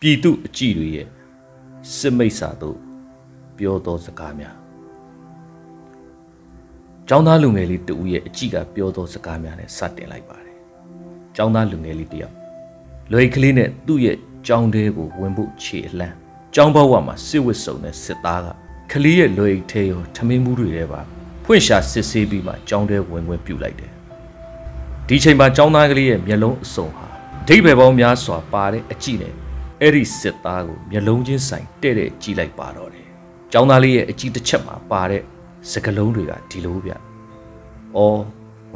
ပြည်သူအကြည့်တွေရဲ့စစ်မိတ်စာတို့ပြောသောစကားများကျောင်းသားလူငယ်လေးတူရဲ့အကြည့်ကပြောသောစကားများနဲ့စတင်လိုက်ပါတယ်ကျောင်းသားလူငယ်လေးတယောက်လွယ်ကလေးနဲ့သူ့ရဲ့ကျောင်းတဲကိုဝင်ဖို့ခြေအလန်းကျောင်းဘဝမှာစစ်ဝစ်စုံတဲ့စစ်သားကကလေးရဲ့လွယ်ထဲရောထမင်းမှုတွေထဲပါ ဖွင့်ရှာစစ်ဆေးပြီးမှကျောင်းတဲဝင်ဝင်ပြုတ်လိုက်တယ်ဒီချိန်မှာကျောင်းသားကလေးရဲ့မျက်လုံးအစုံဟာအဓိပ္ပာယ်ပေါင်းများစွာပါတဲ့အကြည့်နဲ့အဲ့ဒီစစ်သားကိုမျက်လုံးချင်းဆိုင်တဲ့တဲ့ကြည့်လိုက်ပါတော့တယ်။ကျောင်းသားလေးရဲ့အကြည့်တစ်ချက်မှာပါတဲ့စကလုံးတွေကဒီလိုဗျ။အော်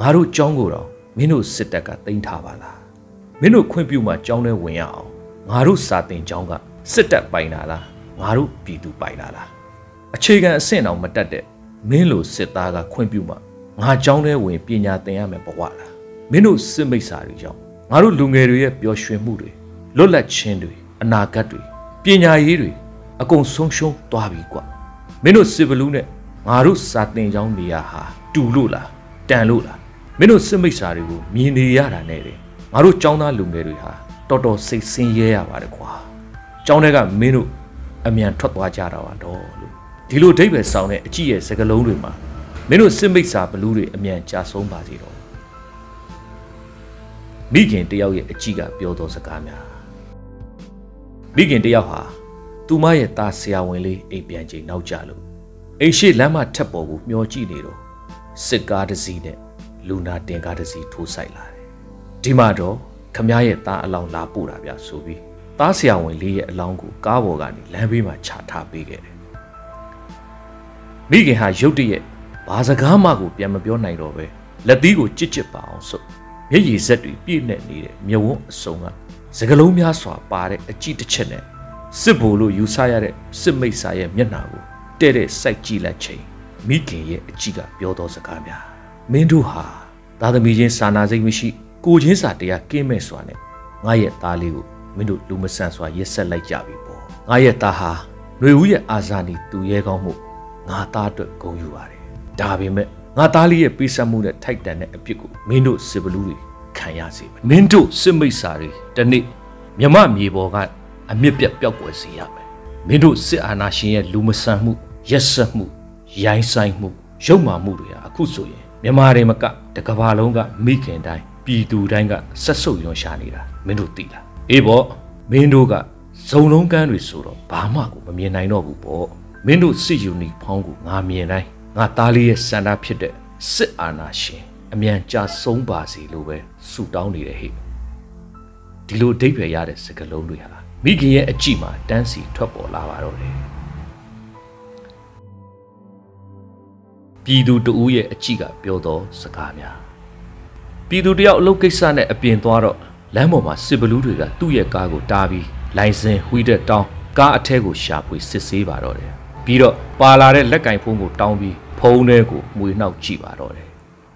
ငါတို့ကျောင်းကိုတော့မင်းတို့စစ်တပ်ကတင်ထားပါလား။မင်းတို့ခွင့်ပြုမှကျောင်းထဲဝင်ရအောင်ငါတို့စာတင်ကျောင်းကစစ်တပ်ပိုင်တာလားငါတို့ပြည်သူပိုင်တာလား။အခြေခံအဆင့်အောင်မတက်တဲ့ မင်းလိုစစ်သားကခွင့်ပြုမှငါကျောင်းထဲဝင်ပညာသင်ရမယ်ဘဝလား။မင်းတို့စစ်မိတ်စာတွေကြောင့်ငါတို့လူငယ်တွေရဲ့ပျော်ရွှင်မှုတွေလွတ်လပ်ခြင်းတွေအနာဂတ်တွေပညာရေးတွေအကုန်ဆုံးရှုံးသွားပြီကွာမင်းတို့စစ်ဘလူးနဲ့ငါတို့စာတင်ကြောင်းနေရဟာတူလို့လားတန်လို့လားမင်းတို့စစ်မိတ်စာတွေကိုမြင်နေရတာနဲ့တယ်ငါတို့ចောင်းသားလူငယ်တွေဟာတော်တော်စိတ်ဆင်းရဲရပါတယ်ကွာចောင်းတွေကမင်းတို့အမြန်ထွက်သွားကြတာပါတော့လို့ ဒီလိုအဓိပ္ပာယ်ဆောင်တဲ့အကြည့်ရဲ့စကားလုံးတွေမှာမင်းတို့စစ်မိတ်စာဘလူးတွေအမြန်ကြာဆုံးပါစေတော့မိခင်တယောက်ရဲ့အကြည့်ကပြောသောစကားများမိခင်တယောက်ဟာသူမရဲ့သားဆရာဝန်လေးအိမ်ပြန်ချိန်နောက်ကျလို့အိမ်ရှိလမ်းမထက်ပေါ်ကိုမျောကြည့်နေတော့စစ်ကားတစ်စီးနဲ့လူနာတင်ကားတစ်စီးထိုးဆိုင်လာတယ်ဒီမှာတော့ခမရဲ့သားအလောင်းလာပို့တာဗျဆိုပြီးသားဆရာဝန်လေးရဲ့အလောင်းကိုကားပေါ်ကနေလမ်းဘေးမှာချထားပေးခဲ့တယ် မိခင်ဟာရုတ်တရက်ဘာစကားမှကိုပြန်မပြောနိုင်တော့ပဲလက်သီးကိုကြစ်ကြစ်ပါအောင်ဆိုမျက်ရည်ဆက်တွေပြည့်နေနေတဲ့မြဝန်းအစုံကစကလုံးများစွာပါတဲ့အကြည့်တစ်ချက်နဲ့စစ်ဘိုလ်လို့ယူဆရတဲ့စစ်မိတ်စာရဲ့မျက်နှာကိုတဲ့တဲ့စိုက်ကြည့်လိုက်ချိန်မိခင်ရဲ့အကြည့်ကပြောသောစကားများမင်းတို့ဟာသားသမီးချင်းစာနာစိတ်မရှိ ကိုချင်းစာတရားကင်းမဲ့စွာနဲ့ငါရဲ့သားလေးကိုမင်းတို့လူမဆန်စွာရက်ဆက်လိုက်ကြပြီပေါ့ငါရဲ့သားဟာຫນွေဦးရဲ့အာဇာနည်သူရဲကောင်းမှု ငါသားအတွက်ဂုဏ်ယူပါတယ်ဒါပေမဲ့ငါသားလေးရဲ့ပေးဆက်မှုနဲ့ထိုက်တန်တဲ့အပြစ်ကိုမင်းတို့စစ်ဘလူးတွေခံရစေမယ်မင်းတို့စစ်မိတ်စာတွေတနေ့မြမမြေပေါ်ကအမြင့်ပြတ်ပျောက်ကွယ်စေရမယ်မင်းတို့စစ်အာဏာရှင်ရဲ့လူမဆန်မှုရက်စက်မှုရိုင်းဆိုင်မှုရုပ်မာမှုတွေဟာအခုဆိုရင်မြန်မာတွေမကတကဘာလုံးကမိခင်တိုင်းပြည်သူတိုင်းကဆက်ဆုပ်ရွံရှာနေတာမင်းတို့သိလားအေးပေါ့မင်းတို့ကဇုံလုံးကန်းတွေဆိုတော့ဘာမှကိုမမြင်နိုင်တော့ဘူးပေါ့ မင်းတို့စစ်ယူနီဖောင်းကိုငါမြင်တိုင်းငါသားလေးရဲ့စန္ဒဖြစ်တဲ့စစ်အာဏာရှင်အမြန်ကြာဆုံးပါစေလို့ပဲဆုတောင်းနေတယ်ဟဲ့ဒီလိုအဓိပ္ပာယ်ရတဲ့စကားလုံးတွေဟာမိခင်ရဲ့အကြည့်မှာတန်းစီထွက်ပေါ်လာပါတော့တယ်ပြည်သူတဦးရဲ့အကြည့်ကပြောသောစကားများပြည်သူတယောက်အလုပ်ကိစ္စနဲ့အပြင်သွားတော့လမ်းပေါ်မှာစစ်ဘလူးတွေကသူ့ရဲ့ကားကိုတားပြီးလိုင်စင်ဝှီးတဲ့တောင်းကားအထက်ကိုရှာဖွေစစ်ဆေးပါတော့တယ် ပြီးတော့ပါလာတဲ့လက်ကင်ဖုံးကိုတောင်းပြီးဖုံးထဲကိုမွေနှောက်ကြည့်ပါတော့တယ်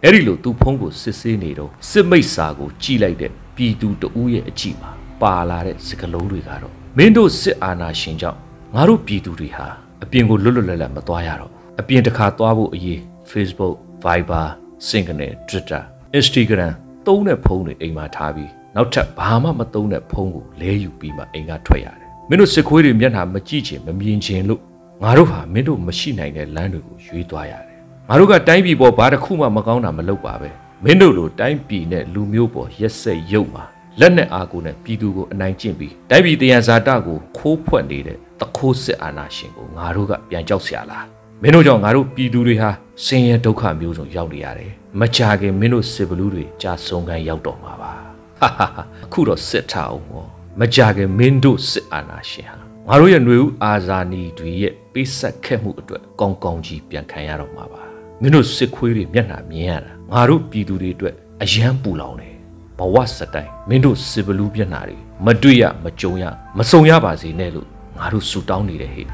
အဲ့ဒီလိုသူဖုံးကိုစစ်ဆေးနေတော့စစ်မိတ်စာကိုကြည့်လိုက်တဲ့ပြည်သူတဦးရဲ့အကြည့်မှာပါလာတဲ့စကလုံးတွေကတော့မင်းတို့စစ်အာဏာရှင်ကြောင့်ငါတို့ပြည်သူတွေဟာအပြင်ကိုလွတ်လွတ်လပ်လပ်မသွားရတော့အပြင်တစ်ခါသွားဖို့အရေး Facebook Viber Signal Twitter Instagram သုံးတဲ့ဖုန်းတွေအိမ်မှာထားပြီးနောက်ထပ်ဘာမှမသုံးတဲ့ဖုန်းကိုလဲယူပြီးမှအိမ်ကထွက်ရတယ်မင်းတို့စစ်ခွေးတွေမျက်နှာမကြည့်ချင်မမြင်ချင်လို့ ငါတို့ဟာမင်းတို့မရှိနိုင်တဲ့လမ်းတွေကိုရွေးသွားရတယ်ငါတို့ကတိုင်းပြည်ပေါ်ဘာတစ်ခုမှမကောင်းတာမလုပ်ပါပဲမင်းတို့လိုတိုင်းပြည်နဲ့လူမျိုးပေါ်ရက်စက်ရုပ်မှာလက်နဲ့အားကိုနဲ့ပြည်သူကိုအနိုင်ကျင့်ပြီးတိုင်းပြည်တရားဇာတကိုခိုးဖွက်နေတဲ့တခိုးစစ်အာဏာရှင်ကိုငါတို့ကပြန်ကြောက်ဆရာလားမင်းတို့ကြောင့်ငါတို့ပြည်သူတွေဟာဆင်းရဲဒုက္ခမျိုးစုံရောက်နေရတယ်မကြခင်မင်းတို့စစ်ဘလူးတွေကြာဆုံးခန်းရောက်တော့မှာပါဟာဟာအခုတော့စစ်ထအောင်ပေါ့မကြခင်မင်းတို့စစ်အာဏာရှင်ဟာ ငါတို့ရဲ့ຫນွေဦးအာဇာနည်တွေရဲ့ပိဆက်ခဲ့မှုအတွက်ကောင်းကောင်းကြီးပြန်ခံရတော့မှာပါမင်းတို့စစ်ခွေးတွေမျက်နှာမြင်ရတာငါတို့ပြည်သူတွေအတွက်အယမ်းပူလောင်တယ်ဘဝစတိုင်မင်းတို့စစ်ဘလူးမျက်နှာတွေမတွေ့ရမကြုံရမစုံရပါစေနဲ့လို့ငါတို့ဆူတောင်းနေတယ်ဟဲ့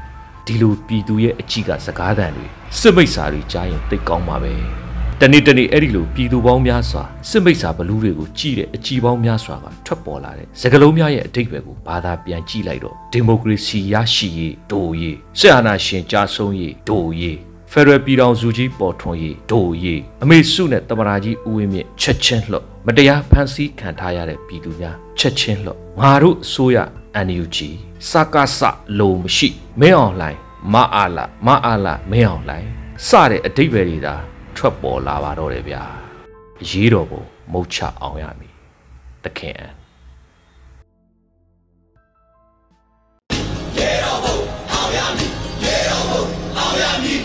ဒီလိုပြည်သူရဲ့အကြည့်ကစကားသံတွေစစ်မိတ်စာတွေကြားရင်သိကောင်းပါပဲ တနေ့တနေ့အဲ့ဒီလိုပြည်သူပေါင်းများစွာစစ်မိတ်စာဘလူးတွေကိုကြည်တဲ့အကြည်ပေါင်းများစွာကထွက်ပေါ်လာတဲ့စကလုံးများရဲ့အတိတ်ပဲကိုဘာသာပြန်ကြည့်လိုက်တော့ဒီမိုကရေစီရရှိရေးဒိုရေးစစ်အာဏာရှင်ကြာဆုံးရေးဒိုရေးဖက်ဒရယ်ပြည်ထောင်စုကြီးပေါ်ထွန်းရေးဒိုရေးအမေစုနဲ့တမရာကြီးဦးဝင်းမြင့်ချက်ချင်းလှော့မတရားဖမ်းဆီးခံထားရတဲ့ပြည်သူများချက်ချင်းလှော့ငါတို့အစိုးရ NUG စကားစလုံမရှိမင်းအောင်လှိုင်မအားလာမအားလာမင်းအောင်လှိုင်စတဲ့အတိတ်ပဲတွေဒါ ထွက်ပေါ်လာပါတော့တယ်ဗျာရေးတော်ပုံမုတ်ချအောင်ရမည်တခင်အန်ရေတော်ဘုံအောင်ရမည်ရေတော်ဘုံအောင်ရမည်